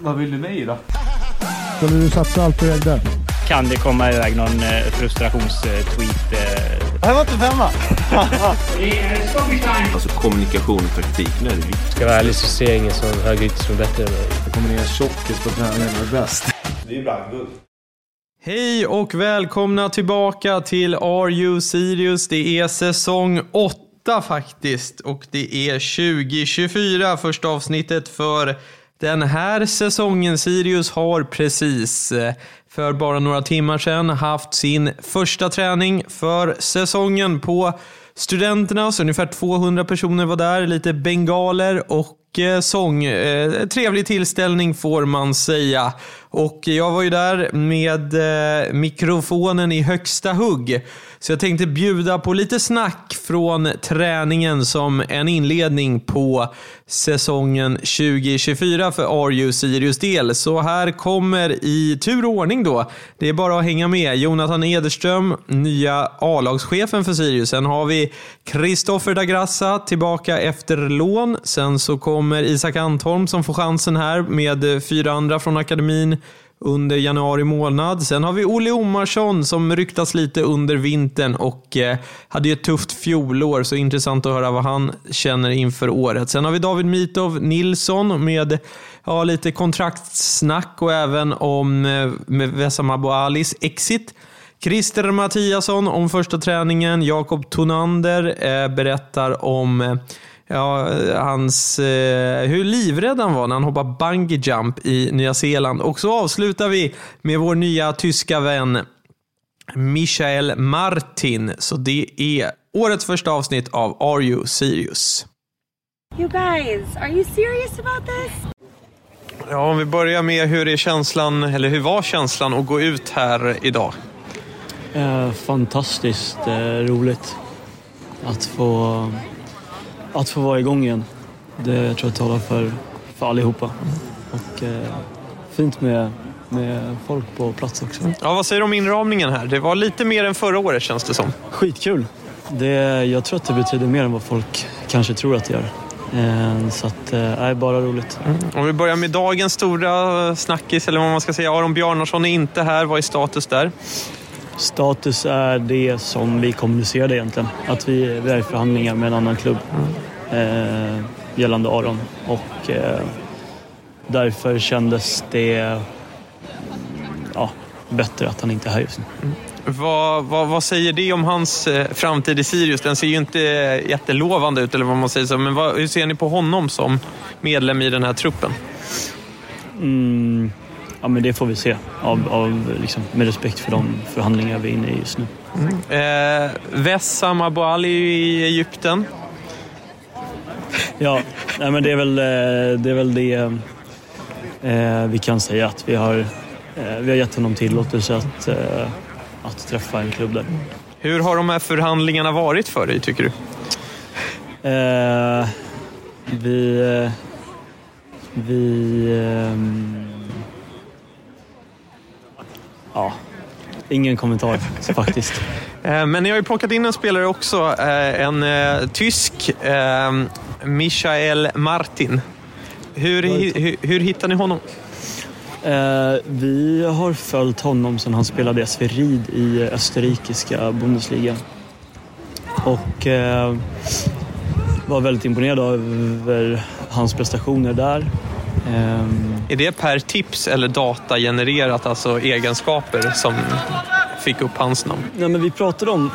Vad vill du mig då? Skulle du satsa allt du ägde? Kan det komma iväg någon eh, frustrationstweet? Eh? Det här var inte femma. Alltså kommunikation och taktik, nu är det viktigt. Ska jag vara ärlig så ser jag ingen som högerytter som är bättre än mig. Det kommer ner tjockis på träningen är bäst. Det är ju brandguld. Hej och välkomna tillbaka till Are You Serious? Det är säsong 8 faktiskt och det är 2024 första avsnittet för den här säsongen. Sirius har precis eh, för bara några timmar sedan haft sin första träning för säsongen på Studenterna. Så ungefär 200 personer var där, lite bengaler och Eh, sång. Eh, trevlig tillställning får man säga. Och jag var ju där med eh, mikrofonen i högsta hugg. Så jag tänkte bjuda på lite snack från träningen som en inledning på säsongen 2024 för RU Sirius del. Så här kommer i tur och ordning då. Det är bara att hänga med. Jonathan Ederström, nya A-lagschefen för Sirius. Sen har vi Kristoffer Dagrassa tillbaka efter lån. Sen så kommer Isak Antholm som får chansen här med eh, fyra andra från akademin under januari månad. Sen har vi Olle Omarsson som ryktas lite under vintern och eh, hade ju ett tufft fjolår, så intressant att höra vad han känner inför året. Sen har vi David Mitov Nilsson med ja, lite kontraktsnack och även om eh, med Wessam Abou Alis exit. Christer Mattiasson om första träningen. Jakob Tonander eh, berättar om eh, Ja, hans, eh, hur livrädd han var när han hoppade bungee jump i Nya Zeeland. Och så avslutar vi med vår nya tyska vän Michael Martin. Så det är årets första avsnitt av Are You Serious? You guys, are you serious about this? Ja, om vi börjar med hur är känslan, eller hur var känslan att gå ut här idag? Eh, fantastiskt eh, roligt att få, att få vara igång igen. Det tror jag talar för, för allihopa. Och eh, fint med, med folk på plats också. Ja, vad säger du om inramningen här? Det var lite mer än förra året känns det som. Skitkul! Det, jag tror att det betyder mer än vad folk kanske tror att det gör. Eh, så att, eh, är bara roligt. Om vi börjar med dagens stora snackis, eller vad man ska säga. Aron Bjarnarsson är inte här. Vad är status där? Status är det som vi kommunicerade egentligen. Att vi, är i förhandlingar med en annan klubb eh, gällande Aron. Och eh, därför kändes det mm, ja, bättre att han inte är här just nu. Vad, vad, vad säger det om hans eh, framtid i Sirius? Den ser ju inte eh, jättelovande ut, eller vad man säger. Så, men vad, hur ser ni på honom som medlem i den här truppen? Mm, ja, men det får vi se av, av, liksom, med respekt för de förhandlingar vi är inne i just nu. Eh, Wessam Abou Ali i Egypten. Ja, nej, men det är väl eh, det, är väl det eh, vi kan säga att vi har, eh, vi har gett honom tillåtelse att, eh, att träffa en klubb där. Hur har de här förhandlingarna varit för dig, tycker du? Eh, vi... eh, Vi... ja, ingen kommentar faktiskt. Eh, men ni har ju plockat in en spelare också, eh, en eh, tysk, Michael Martin. Hur, hur, hur hittar ni honom? Vi har följt honom sedan han spelade SV Ried i österrikiska Bundesliga. Och var väldigt imponerad över hans prestationer där. Ehm, Är det per tips eller datagenererat, alltså egenskaper som fick upp hans namn? nej, men vi pratade om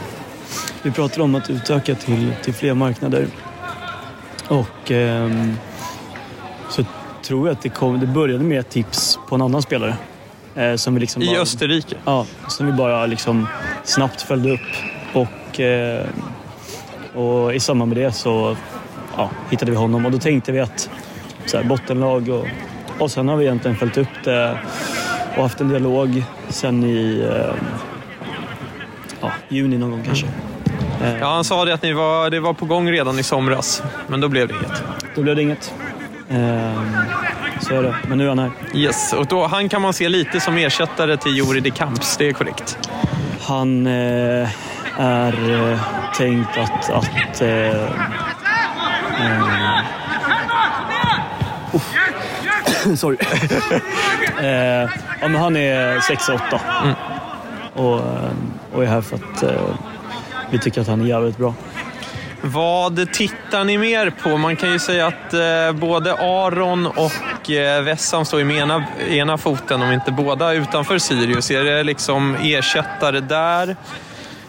vi pratade om att utöka till, till fler marknader. Och ehm, så tror jag att det, kom, det började med ett tips på en annan spelare. Eh, som vi liksom I bara- Österrike? Ja, som vi bara liksom snabbt följde upp. Och, eh, och i samband med det så ja, hittade vi honom och då tänkte vi att så bottenlag och, och sen har vi egentligen följt upp det och haft en dialog sen i eh, ja, juni någon gång kanske. Eh, Ja, han sa det att ni var, det var på gång redan i somras, men då blev det inget. Då blev det inget. Eh, så är det. Men nu är han här. Yes, och då, han kan man se lite som ersättare till Jori de Camps, det är korrekt. Han eh, är eh, tänkt att... att eh, eh, Sorry. eh, ja, men han är 6-8 och, eh, och är här för att eh, vi tycker att han är jävligt bra. Vad tittar ni mer på? Man kan ju säga att eh, både Aron och eh, Vessam står ju med ena, ena foten, om inte båda, utanför Sirius. Är det liksom ersättare där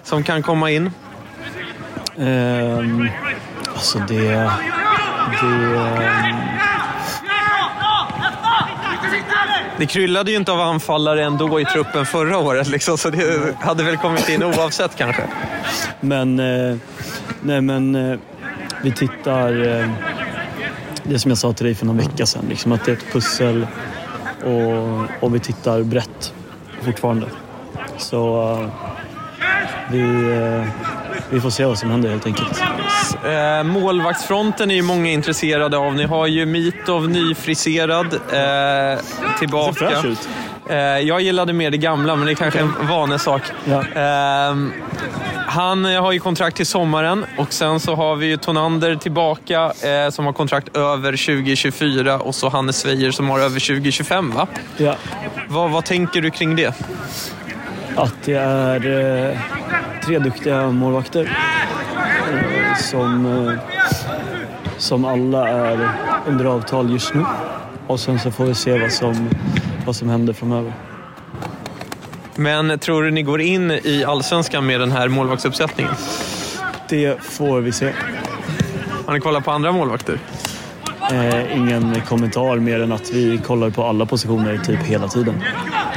som kan komma in? Ehm, alltså det... det Det kryllade ju inte av anfallare ändå i truppen förra året, liksom, så det hade väl kommit in oavsett kanske. men eh, nej, men eh, vi tittar... Eh, det som jag sa till dig för någon vecka sedan, liksom, att det är ett pussel och, och vi tittar brett fortfarande. Så eh, vi, eh, vi får se vad som händer helt enkelt. Eh, målvaktsfronten är ju många intresserade av. Ni har ju Mitov nyfriserad eh, tillbaka. Eh, jag gillade mer det gamla, men det är kanske en vanesak. Ja. Ehm, han eh, har ju kontrakt till sommaren och sen så har vi ju Tonander tillbaka eh, som har kontrakt över 2024 och så Hannes Svejer som har över 2025 va? Ja. Vad, vad tänker du kring det? Att det är eh, tre duktiga målvakter som, eh, som alla är under avtal just nu. Och sen så får vi se vad som, vad som händer framöver. Men tror du ni går in i allsvenskan med den här målvaktsuppsättningen? Det får vi se. Har ni kollat på andra målvakter? Eh, ingen kommentar mer än att vi kollar på alla positioner typ hela tiden.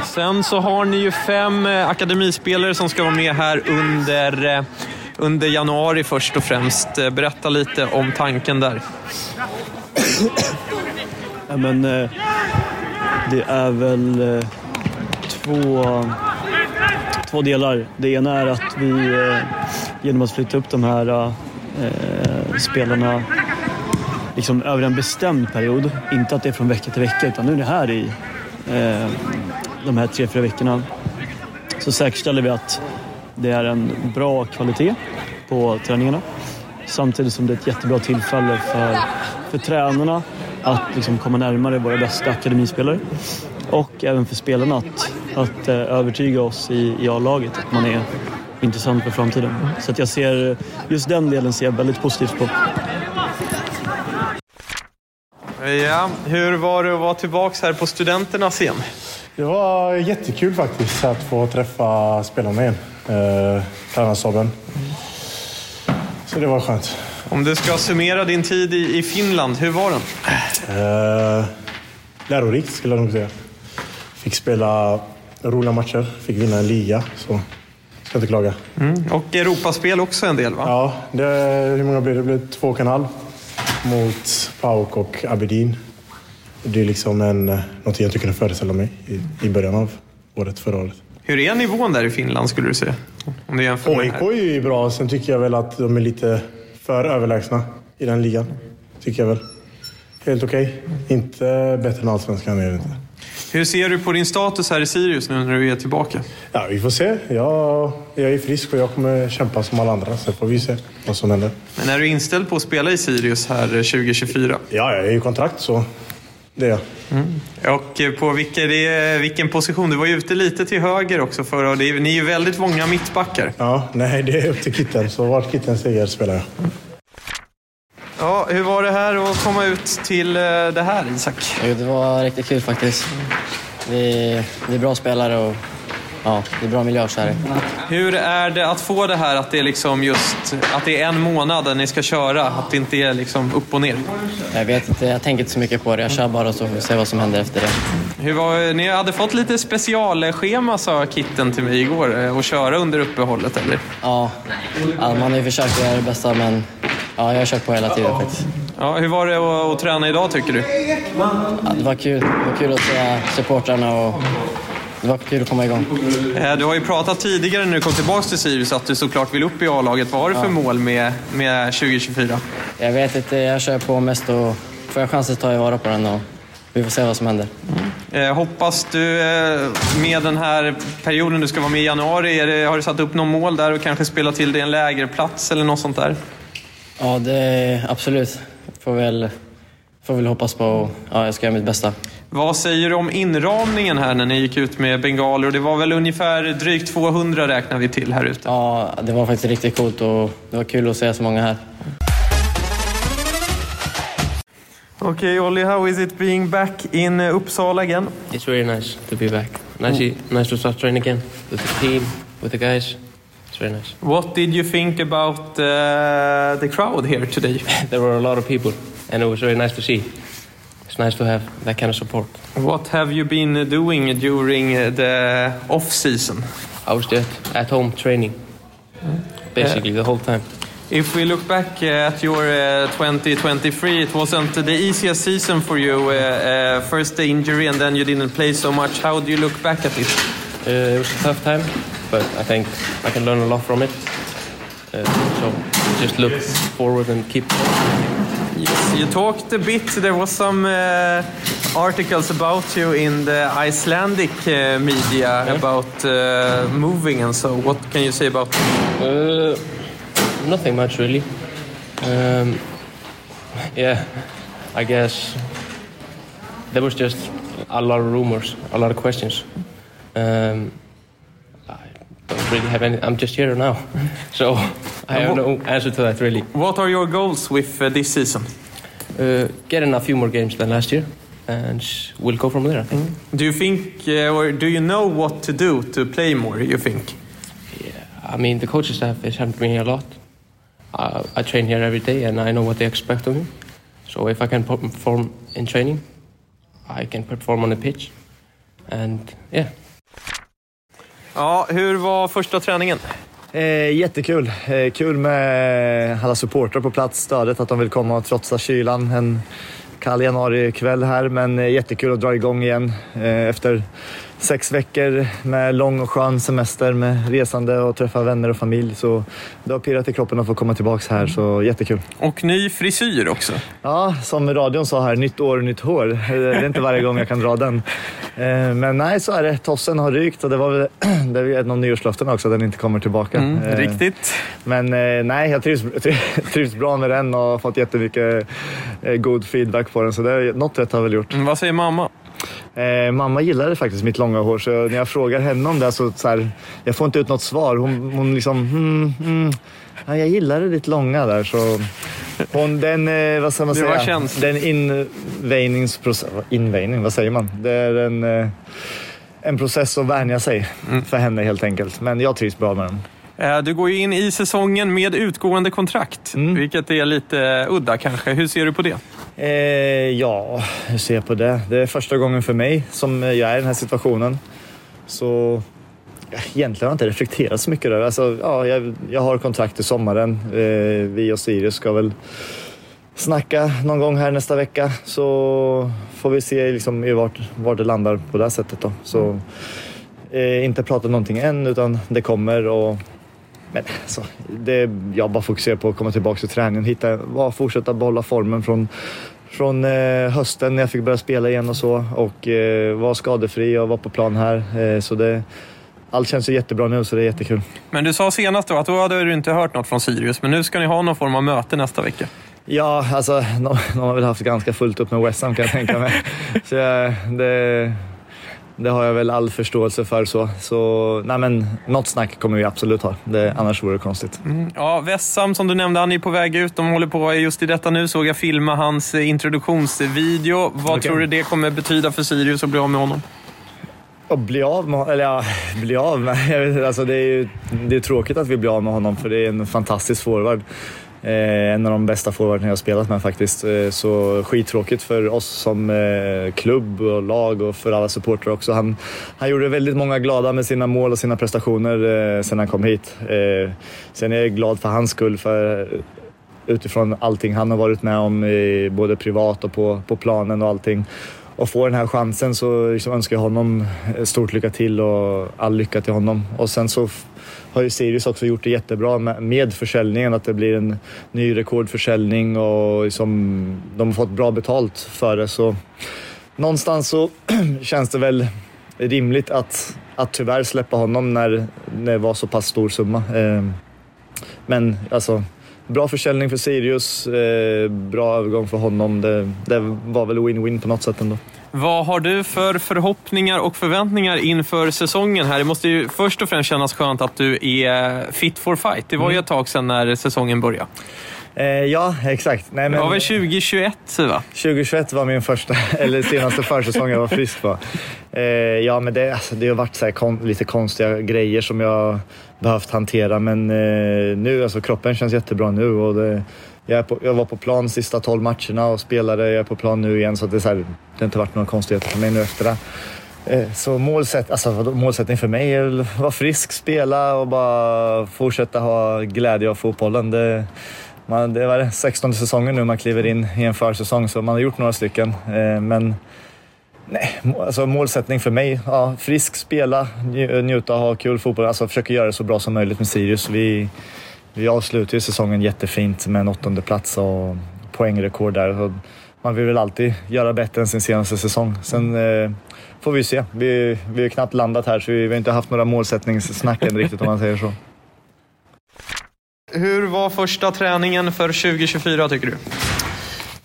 Sen så har ni ju fem eh, akademispelare som ska vara med här under, eh, under januari först och främst. Eh, berätta lite om tanken där. Ja, men, eh, det är väl eh, två, två delar. Det ena är att vi genom att flytta upp de här eh, spelarna liksom över en bestämd period, inte att det är från vecka till vecka, utan nu är det här i eh, de här tre, fyra veckorna, så säkerställer vi att det är en bra kvalitet på träningarna. Samtidigt som det är ett jättebra tillfälle för, för tränarna att liksom komma närmare våra bästa akademispelare. Och även för spelarna att, att eh, övertyga oss i, i A-laget att man är intressant för framtiden. Så att jag ser, just den delen ser jag väldigt positivt på. Ja, hur var det att vara tillbaka här på studenternas igen? Det var jättekul faktiskt att få träffa spelarna igen. Eh, tränarstaben. Så det var skönt. Om du ska summera din tid i, i Finland, hur var den? Eh, lärorikt skulle jag nog säga. Fick spela roliga matcher, fick vinna en liga. Så ska inte klaga. Och Europaspel också en del va? Ja, det, hur många blev det? Det blev två och en halv mot PAOK och Aberdeen. Det är liksom en, eh, något jag inte kunde föreställa mig i, i början av året, förra året. Hur är nivån där i Finland skulle du säga? Om du jämför AIK är ju bra. Sen tycker jag väl att de är lite för överlägsna i den ligan. Tycker jag väl. Helt okej. Inte bättre än allsvenskan är det inte. Hur ser du på din status här i Sirius nu när du är tillbaka? Ja, vi får se. Jag, jag är frisk och jag kommer kämpa som alla andra. Sen får vi se vad som händer. Men är du inställd på att spela i Sirius här 2024? Ja, jag är i kontrakt så det är jag. Och eh, på vilken, det är- vilken position? Du var ju ute lite till höger också förra och det Ni är ju väldigt många mittbackar. Ja, nej, det är upp till Kitten. Så vart Kitten säger spelar jag. Ja, hur var det här att komma ut till eh, det här Isak? Det var riktigt kul faktiskt. Vi, vi är bra spelare och ja, det är bra miljö så här. Hur är det att få det här att det är liksom just att det är en månad där ni ska köra? Att det inte är liksom upp och ner? Jag vet inte, jag tänker inte så mycket på det. Jag kör bara så får vi se vad som händer efter det. Hur var, ni hade fått lite specialschema sa Kitten till mig igår eh, att köra under uppehållet eller? Ja, ja, man har ju försökt göra det bästa men ja, jag har kört på hela tiden faktiskt. Ja, hur var det att, att träna idag tycker du? Ja, det var kul. Det var kul att se supportrarna och det var kul att komma igång. Eh, Du har ju pratat tidigare när du kom tillbaka till Sirius att du såklart vill upp i A-laget. Vad har du för mål med, med 2024? Jag vet inte, jag kör på mest och får jag chansen tar jag vara på den och vi får se vad som händer. Eh, hoppas du eh, med den här perioden du ska vara med i januari, det, har du satt upp någon mål där och kanske spela till dig en lägerplats eller något sånt där? Ja, det absolut. Får väl får väl hoppas på... Ja, jag ska göra mitt bästa. Vad säger du om inramningen här när ni gick ut med bengaler? Det var väl ungefär drygt 200 räknar vi till här ute. Ja, det var faktiskt riktigt coolt och det var kul att se så många här. Okay, Olli, how is it being back in Uppsala again? It's very nice to be back. Nice, nice to start training again with the team, with the guys. It's very nice. What did you think about uh, the crowd here today? there were a lot of people, and it was very nice to see. It's nice to have that kind of support. What have you been doing during uh, the off season? I was just at home training, basically the whole time. If we look back uh, at your uh, 2023, it wasn't the easiest season for you. Uh, uh, first the injury, and then you didn't play so much. How do you look back at it? Uh, it was a tough time, but I think I can learn a lot from it. Uh, so just look forward and keep. You talked a bit. There was some uh, articles about you in the Icelandic uh, media about uh, moving and so. What can you say about? Uh, nothing much really. Um, yeah, I guess there was just a lot of rumors, a lot of questions. Um, really have any. I'm just here now, so I have no answer to that really. What are your goals with uh, this season? Uh, getting a few more games than last year, and we'll go from there. I think. Do you think, uh, or do you know what to do to play more? You think? Yeah, I mean, the coaching staff has helped me a lot. Uh, I train here every day, and I know what they expect of me. So if I can perform in training, I can perform on the pitch, and yeah. Ja, hur var första träningen? Eh, jättekul. Eh, kul med alla supportrar på plats. Stödet att de vill komma och trotsa kylan en kall januarikväll här. Men eh, jättekul att dra igång igen eh, efter sex veckor med lång och skön semester med resande och träffa vänner och familj. Så det har pirrat i kroppen att få komma tillbaka här, så jättekul. Och ny frisyr också. Ja, som radion sa här, nytt år, nytt hår. Det är inte varje gång jag kan dra den. Eh, Men nej, så är det. Tossen har rykt och det var väl det är ett av nyårslöftena också, att den inte kommer tillbaka. Mm, Eh, riktigt. Men eh, nej, jag trivs, trivs bra med den och har fått jättemycket god feedback på den. Så det, är- något rätt har jag väl gjort. Mm, vad säger mamma? Eh, mamma gillade faktiskt mitt långa hår, så när jag frågar henne om det så, så här, jag får inte ut något svar. Hon, hon liksom, hmm, hmm, ja, jag gillade ditt långa där. Så hon, den, eh, vad ska man säga? känsligt. Den inväjningsprocess, inväjning, vad säger man? Det är en, eh, en process att vänja sig för henne helt enkelt. Men jag trivs bra med den. Eh, Du går ju in i säsongen med utgående kontrakt, vilket är lite udda kanske. Hur ser du på det? Eh, ja, hur ser jag på det? Det är första gången för mig som jag är i den här situationen. Så egentligen har jag inte reflekterat så mycket över alltså, ja, jag, jag har kontrakt i sommaren. Eh, vi och Sirius ska väl snacka någon gång här nästa vecka. Så får vi se liksom, vart, vart det landar på det här sättet. Då. Så, eh, inte prata någonting än, utan det kommer. Och, men alltså, det, jag bara fokuserar på att komma tillbaka till träningen, hitta, bara fortsätta behålla formen från, från eh, hösten när jag fick börja spela igen och så. Och eh, vara skadefri och vara på plan här. Eh, så det, allt känns jättebra nu så det är jättekul. Men du sa senast då att då hade du inte hört något från Sirius, men nu ska ni ha någon form av möte nästa vecka. Ja, alltså de, de har väl haft ganska fullt upp med West Ham kan jag tänka mig. så jag, det, det har jag väl all förståelse för. Så, så nej men, något snack kommer vi absolut ha. Det, annars vore det konstigt. Mm. Ja, Vessam som du nämnde, han är på väg ut. De håller på just i detta nu. Såg jag filma hans eh, introduktionsvideo. Vad Okej. tror du det kommer betyda för Sirius att bli av med honom? Och bli av med eller ja, bli av med. Jag vet, alltså det är ju det är tråkigt att vi blir av med honom för det är en fantastisk forward. Eh, en av de bästa forwarderna jag har spelat med faktiskt. Eh, så skittråkigt för oss som eh, klubb och lag och för alla supportrar också. Han, han gjorde väldigt många glada med sina mål och sina prestationer sen han kom hit. Sen är jag glad för hans skull. För, utifrån allting han har varit med om, både privat och på, på planen och allting. Och få den här chansen så liksom önskar jag honom stort lycka till och all lycka till honom. Och sen så har ju Sirius också gjort det jättebra med, med försäljningen, att det blir en ny rekordförsäljning och liksom, de har fått bra betalt för det. Så någonstans så känns det väl rimligt att, att tyvärr släppa honom när, när det var så pass stor summa. Eh, men alltså, bra försäljning för Sirius, eh, bra övergång för honom. Det, det var väl win-win på något sätt ändå. Vad har du för förhoppningar och förväntningar inför säsongen här? Det måste ju först och främst kännas skönt att du är fit for fight. Det var ju ett tag sedan när säsongen började. Eh, ja, exakt. Nej, Det var väl 2021 va? 2021 var min första, eller senaste försäsong jag var frisk på. Eh, ja, men det, alltså, det har varit så här kon, lite konstiga grejer som jag behövt hantera, men eh, nu, alltså kroppen känns jättebra nu och det, jag, på, jag var på plan sista 12 matcherna och spelade, jag är på plan nu igen så det, är så här, det har inte varit några konstigheter för mig nu efter det. Eh, så målsätt, alltså, målsättning för mig är att vara frisk, spela och bara fortsätta ha glädje av fotbollen. Det, man, det var 16 säsongen nu man kliver in i en försäsong så man har gjort några stycken. Eh, men nej, alltså målsättning för mig, ja, frisk, spela, njuta, ha kul fotboll. Alltså försöka göra det så bra som möjligt med Sirius. Vi, vi avslutar ju säsongen jättefint med en åttonde plats och poängrekord där. Så man vill väl alltid göra bättre än sin senaste säsong. Sen eh, får vi se. Vi, vi har knappt landat här så vi, vi har inte haft några målsättningssnack än riktigt om man säger så. Hur var första träningen för 2024 tycker du?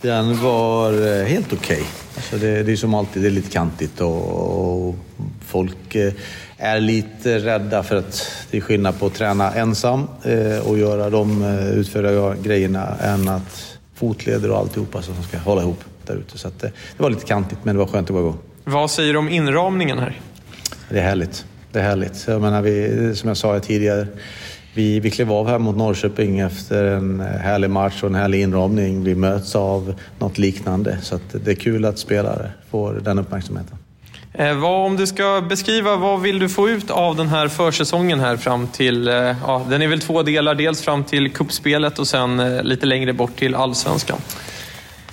Den var eh, helt okej. Alltså det, det är som alltid, det är lite kantigt och, och folk eh, är lite rädda för att det är skillnad på att träna ensam eh, och göra de eh, utföra grejerna än att fotleder och alltihopa som ska hålla ihop där ute. Så det var lite kantigt men det var skönt att vara igång. Vad säger du om inramningen här? Det är härligt. Det är härligt. Jag menar, vi, som jag sa tidigare, vi, vi klev av här mot Norrköping efter en härlig match och en härlig inramning. Vi möts av något liknande. Så det är kul att spelare får den uppmärksamheten. Eh, vad, om du ska beskriva, vad vill du få ut av den här försäsongen här fram till, eh, ja, den är väl två delar, dels fram till kuppspelet och sen eh, lite längre bort till allsvenskan.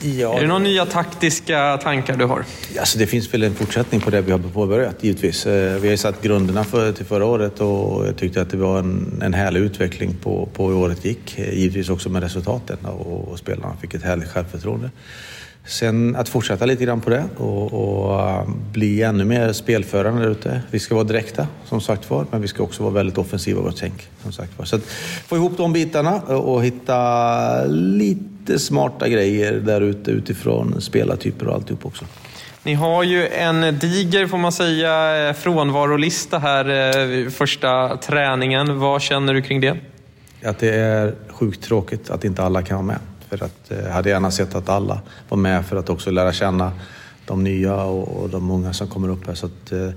Ja, Är det några nya taktiska tankar du har? Alltså det finns väl en fortsättning på det vi har påbörjat givetvis. Vi har ju satt grunderna för, till förra året och jag tyckte att det var en, en härlig utveckling på, på hur året gick. Givetvis också med resultaten och, och spelarna fick ett härligt självförtroende. Sen att fortsätta lite grann på det och, och eh, bli ännu mer spelförande där ute. Vi ska vara direkta som sagt var, men vi ska också vara väldigt offensiva i vårt tänk. Som sagt var. Så att få ihop de bitarna och hitta lite smarta grejer där ute utifrån spelartyper och alltihop också. Ni har ju en diger, får man säga, eh, frånvarolista här eh, första träningen. Vad känner du kring det? Att det är sjukt tråkigt att inte alla kan vara med. För att eh, jag hade gärna sett att alla var med för att också lära känna de nya och, de unga som kommer upp här. Så att, eh,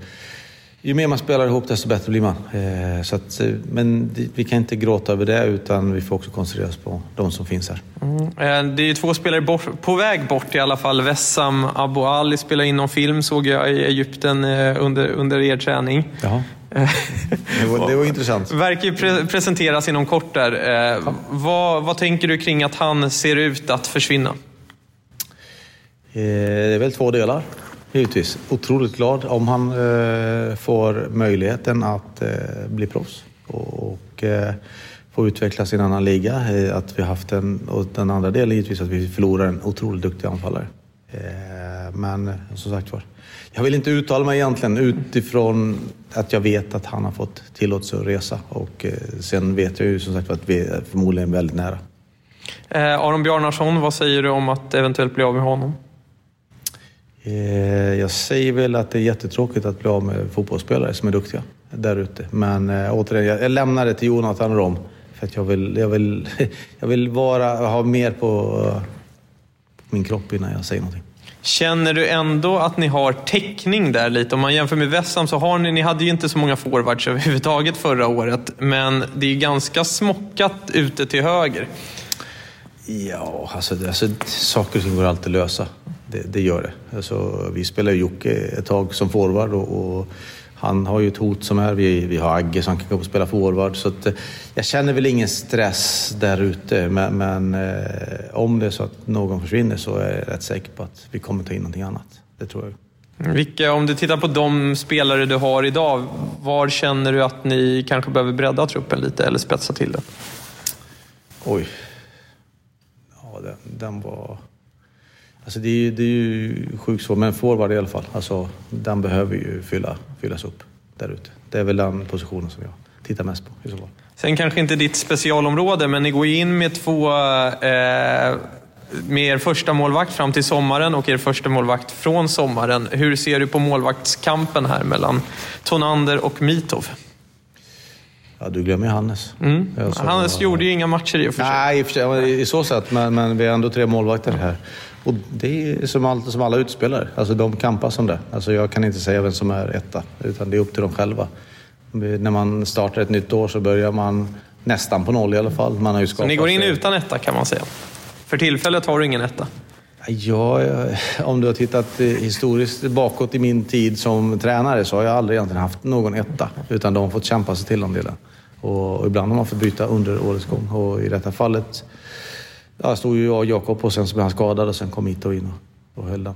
ju mer man spelar ihop desto bättre blir man. Eh, så att, eh, men vi kan inte gråta över det utan vi får också koncentrera oss på de som finns här. Mm. Eh, Det är ju två spelare bort, på väg bort i alla fall. Vessam Abu Ali spelar in någon film såg jag i Egypten under, under er träning. Jaha. Det var, det var intressant. Verkar ju pre presenteras inom kort där. Eh, vad, vad tänker du kring att han ser ut att försvinna? Det är väl två delar, givetvis. Otroligt glad om han eh, får möjligheten att eh, bli proffs och, och eh, få utvecklas i en annan liga. Eh, att vi haft en, och den andra delen givetvis att vi förlorar en otroligt duktig anfallare. Eh, Men som sagt var, jag vill inte uttala mig egentligen utifrån att jag vet att han har fått tillåtelse att resa och eh, sen vet jag ju som sagt var att vi är förmodligen väldigt nära. Eh, Aron Bjarnarsson, vad säger du om att eventuellt bli av med honom? Eh, Jag säger väl att det är jättetråkigt att bli av med fotbollsspelare som är duktiga där ute. Men eh, återigen, jag lämnar det till Jonathan och dem. För att jag vill, jag vill, jag vill vara, ha mer på, på min kropp innan jag säger någonting. Känner du ändå att ni har täckning där lite? Om man jämför med Westham så har ni, ni hade ju inte så många forwards överhuvudtaget förra året. Men det är ganska smockat ute till höger. Ja, alltså, det- alltså saker och ting går alltid att lösa. Det, det gör det. Alltså, vi spelade Jocke ett tag som forward och, och han har ju ett hot som är. Vi, vi har Agge som kan gå och spela forward. Så att, eh, jag känner väl ingen stress där ute. Men, men eh, om det är så att någon försvinner så är jag rätt säker på att vi kommer ta in någonting annat. Det tror jag. Vilka, om du tittar på de spelare du har idag, var känner du att ni kanske behöver bredda truppen lite eller spetsa till den? Oj. Ja, den, den var... Alltså det är ju, det är ju sjukt svårt, men forward i alla fall. Alltså, den behöver ju fylla, fyllas upp där ute. Det är väl den positionen som jag tittar mest på i så fall. Sen kanske inte ditt specialområde, men ni går ju in med två eh, med er första målvakt fram till sommaren och er första målvakt från sommaren. Hur ser du på målvaktskampen här mellan Tonander och Mitov? Ja, du glömmer ju Hannes. Mm. Hannes gjorde ju inga matcher i och för sig. Nej, i, och för sig, i så sätt, men, men vi är ändå tre målvakter här. Och det är som, all, som alla utspelare, alltså de kampas om det. Alltså jag kan inte säga vem som är etta, utan det är upp till dem själva. När man startar ett nytt år så börjar man nästan på noll i alla fall. Man har ju Så ni går in utan etta kan man säga. För tillfället har du ingen etta. Ja, om du har tittat historiskt bakåt i min tid som tränare så har jag aldrig egentligen haft någon etta. Utan de har fått kämpa sig till de delarna. Och ibland har man fått byta under årets gång. Och i detta fallet ja, stod ju jag och Jakob och sen så blev han skadad och sen kom Ito in och, och höll den.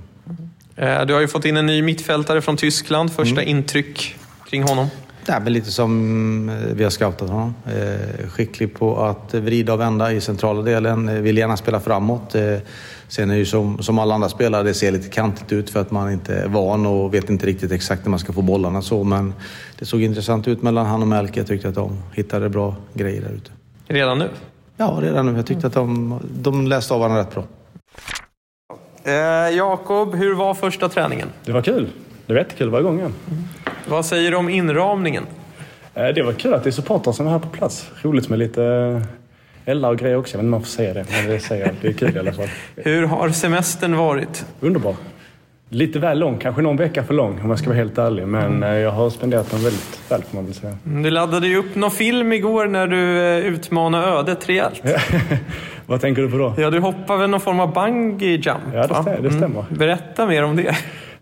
Eh, Du har ju fått in en ny mittfältare från Tyskland. Första Mm. intryck kring honom? Ja, men lite som eh, vi har scoutat honom. Eh, skicklig på att vrida och vända i centrala delen. Eh, vill gärna spela framåt. Sen är det ju som, som alla andra spelare, det ser lite kantigt ut för att man inte är van och vet inte riktigt exakt när man ska få bollarna så. Men det såg intressant ut mellan han och Melke. Jag tyckte att de hittade bra grejer där ute. Redan nu? Ja, redan nu. Jag tyckte att de, de läste av varandra rätt bra. Eh, Jakob, hur var första träningen? Det var kul. Det var jättekul varje gång igen. Vad säger du om inramningen? Eh, Det var kul att det är supportrar som är här på plats. Roligt med lite eh, eldar och grejer också. Jag vet inte om man får säga det, men det säger jag. Det är kul i alla fall. Hur har semestern varit? Underbar. Lite väl lång, kanske någon vecka för lång om jag ska vara helt ärlig. Men eh, jag har spenderat den väldigt väl får man väl säga. Du laddade ju upp någon film igår när du utmanade ödet rejält. Vad tänker du på då? Ja, du hoppade väl någon form av bungee jump? Ja, det stämmer. Det stämmer. Berätta mer om det.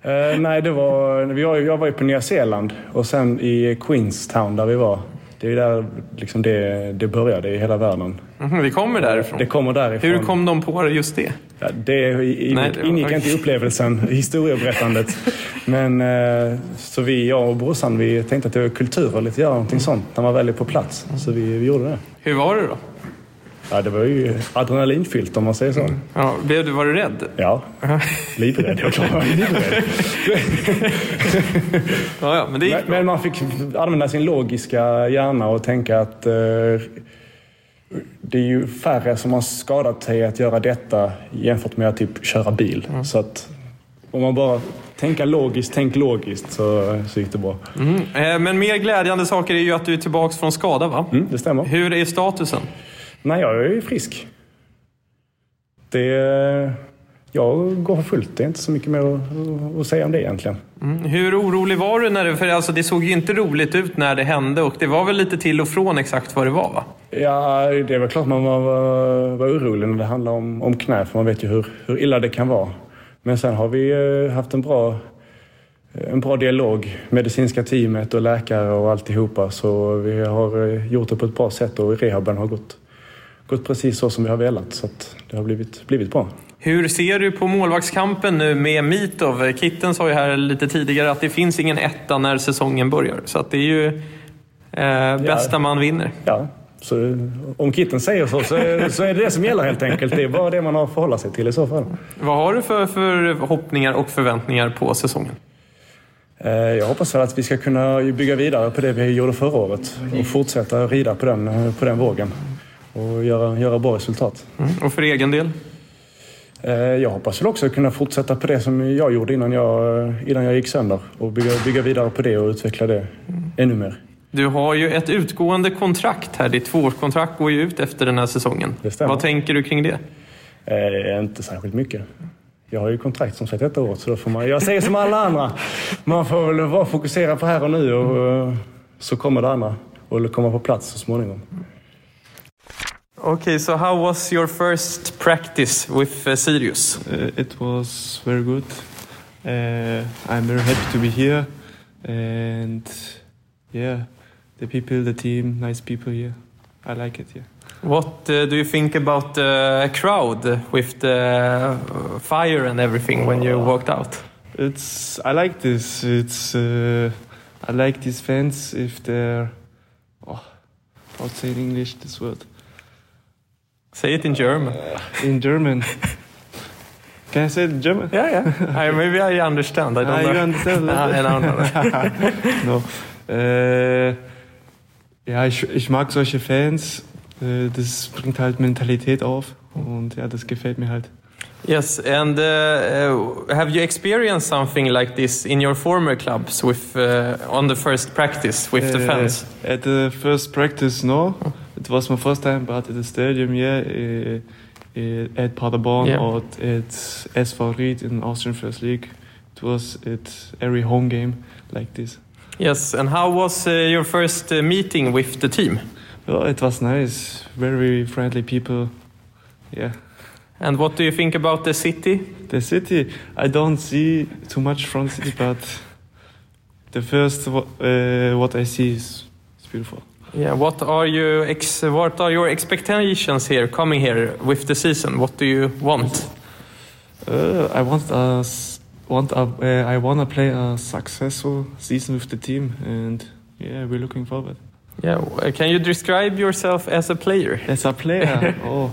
Eh, nej, det var, vi var, jag var ju på Nya Zeeland och sen i Queenstown där vi var. Det är där liksom det, det började i hela världen. Mhm, vi kommer därifrån. Det kommer därifrån. Hur kom de på just det? Ja, det ingick, Nej, det var- ingick inte i upplevelsen, i historieberättandet. Men eh, så vi, jag och brorsan, vi tänkte att det var kultur att göra någonting sånt när man väl är på plats. Så vi, vi gjorde det. Hur var det då? Ja, det var ju adrenalinfyllt om man säger så. Ja, blev du, var du rädd? Ja, livrädd. Jag var livrädd. Ja, ja, men det gick men, men man fick använda sin logiska hjärna och tänka att eh, det är ju färre som har skadat sig att göra detta jämfört med att typ köra bil. Så att om man bara tänker logiskt, tänk logiskt så, så gick det bra. Mm. Eh, Men mer glädjande saker är ju att du är tillbaka från skada, va? Mm, det stämmer. Hur är statusen? Nej, jag är ju frisk. Det, jag går fullt. Det är inte så mycket mer att, säga om det egentligen. Mm. Hur orolig var du? när det, För alltså, det såg ju inte roligt ut när det hände och det var väl lite till och från exakt vad det var, va? Ja, det väl klart man var, var, var orolig när det handlar om, om knä, för man vet ju hur, hur illa det kan vara. Men sen har vi eh, haft en bra, en bra dialog, medicinska teamet och läkare och alltihopa. Så vi har eh, gjort det på ett bra sätt och rehaben har gått, gått precis så som vi har velat. Så det har blivit, blivit bra. Hur ser du på målvaktskampen nu med Mitov? Kitten sa ju här lite tidigare att det finns ingen etta när säsongen börjar. Så att det är ju eh, bästa man vinner. Ja, så om Kitten säger så, så är, så är det det som gäller helt enkelt. Det är bara det man har att förhålla sig till i så fall. Vad har du för förhoppningar och förväntningar på säsongen? Eh, Jag hoppas väl att vi ska kunna bygga vidare på det vi gjorde förra året och fortsätta rida på den, på den vågen och göra, göra bra resultat. Mm. Och för egen del? Eh, Jag hoppas väl också kunna fortsätta på det som jag gjorde innan jag, innan jag gick sönder och bygga, bygga vidare på det och utveckla det ännu mer. Du har ju ett utgående kontrakt här. Ditt tvåårskontrakt går ju ut efter den här säsongen. stämmer. Vad tänker du kring det? Eh, inte särskilt mycket. Jag har ju kontrakt som sagt detta året så då får man, jag säger som alla andra. Man får väl vara fokuserad på här och nu och så kommer det andra och komma på plats så småningom. Okay, so how was your first practice with uh, Sirius? Uh, it was very good. Uh, I'm very happy to be here, and yeah, the people, the team, nice people here. I like it. Yeah. What uh, do you think about the crowd with the uh, fire and everything when you walked out? It's I like this. It's uh, I like these fans if they're oh, how to say in English this word. Say it in German. in German. Can I say it in German? Yeah, yeah. I, maybe I understand. I don't Ah, know. you understand? I don't know. no. Uh, Ja, ich, ich mag solche Fans. Äh, Das bringt halt Mentalität auf und ja, das gefällt mir halt. Yes, and uh, uh, have you experienced something like this in your former clubs with uh, on the first practice with the Uh, fans? At the first practice, no. It was my first time, but at the stadium, yeah. Uh, uh, at Paderborn Yeah. or at SV Ried in Austrian First League. It was at every home game like this. Yes, and how was uh, your first uh, meeting with the team? Well, it was nice. Very friendly people. Yeah. And what do you think about the city? The city, I don't see too much from the city, but the first uh, what I see is, is beautiful. Yeah, what are you ex- what are your expectations here coming here with the season? What do you want? Uh, I want us want a, uh, I want to play a successful season with the team, and yeah, we're looking forward. Yeah, can you describe yourself as a player? As a player, oh,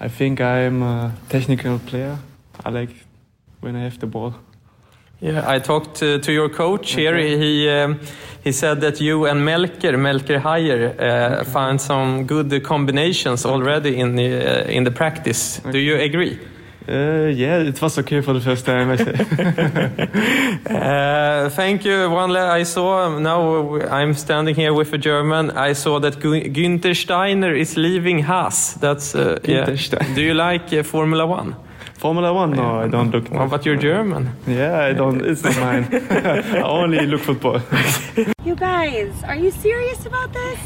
I think I'm a technical player. I like when I have the ball. Yeah, I talked to, to your coach here. He um, he said that you and Melker, Melker Hayer, uh, found some good combinations already in the uh, in the practice. Do you agree? Uh, yeah, it was okay for the first time. I. Uh, thank you. One I saw now I'm standing here with a German. I saw that Günther Steiner is leaving Haas. That's uh, yeah. Do you like uh, Formula One? Formula One? No, I don't look. Oh, but you're German. Yeah, I don't. It's not mine. I only look football. You guys, are you serious about this?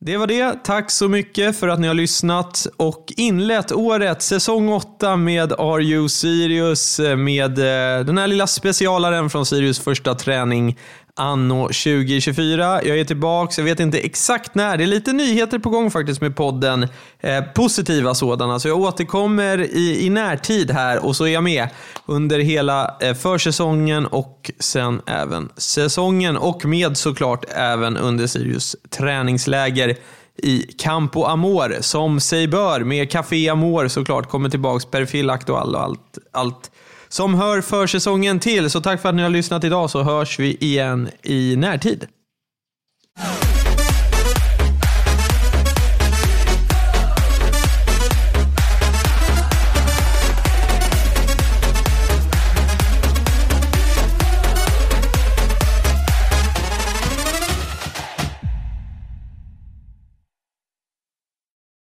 Det var det. Tack så mycket för att ni har lyssnat och inlett året, säsong 8 med Are You Sirius med eh, den här lilla specialaren från Sirius första träning anno 2024. Jag är tillbaks, jag vet inte exakt när. Det är lite nyheter på gång faktiskt med podden. Eh, positiva sådana, så jag återkommer i, i närtid här och så är jag med under hela eh, försäsongen och sen även säsongen och med såklart även under Sirius träningsläger i Campo Amor som sig bör med Café Amor såklart kommer tillbaks Perfil Aktual och allt, allt som hör försäsongen till. Så tack för att ni har lyssnat idag så hörs vi igen i närtid.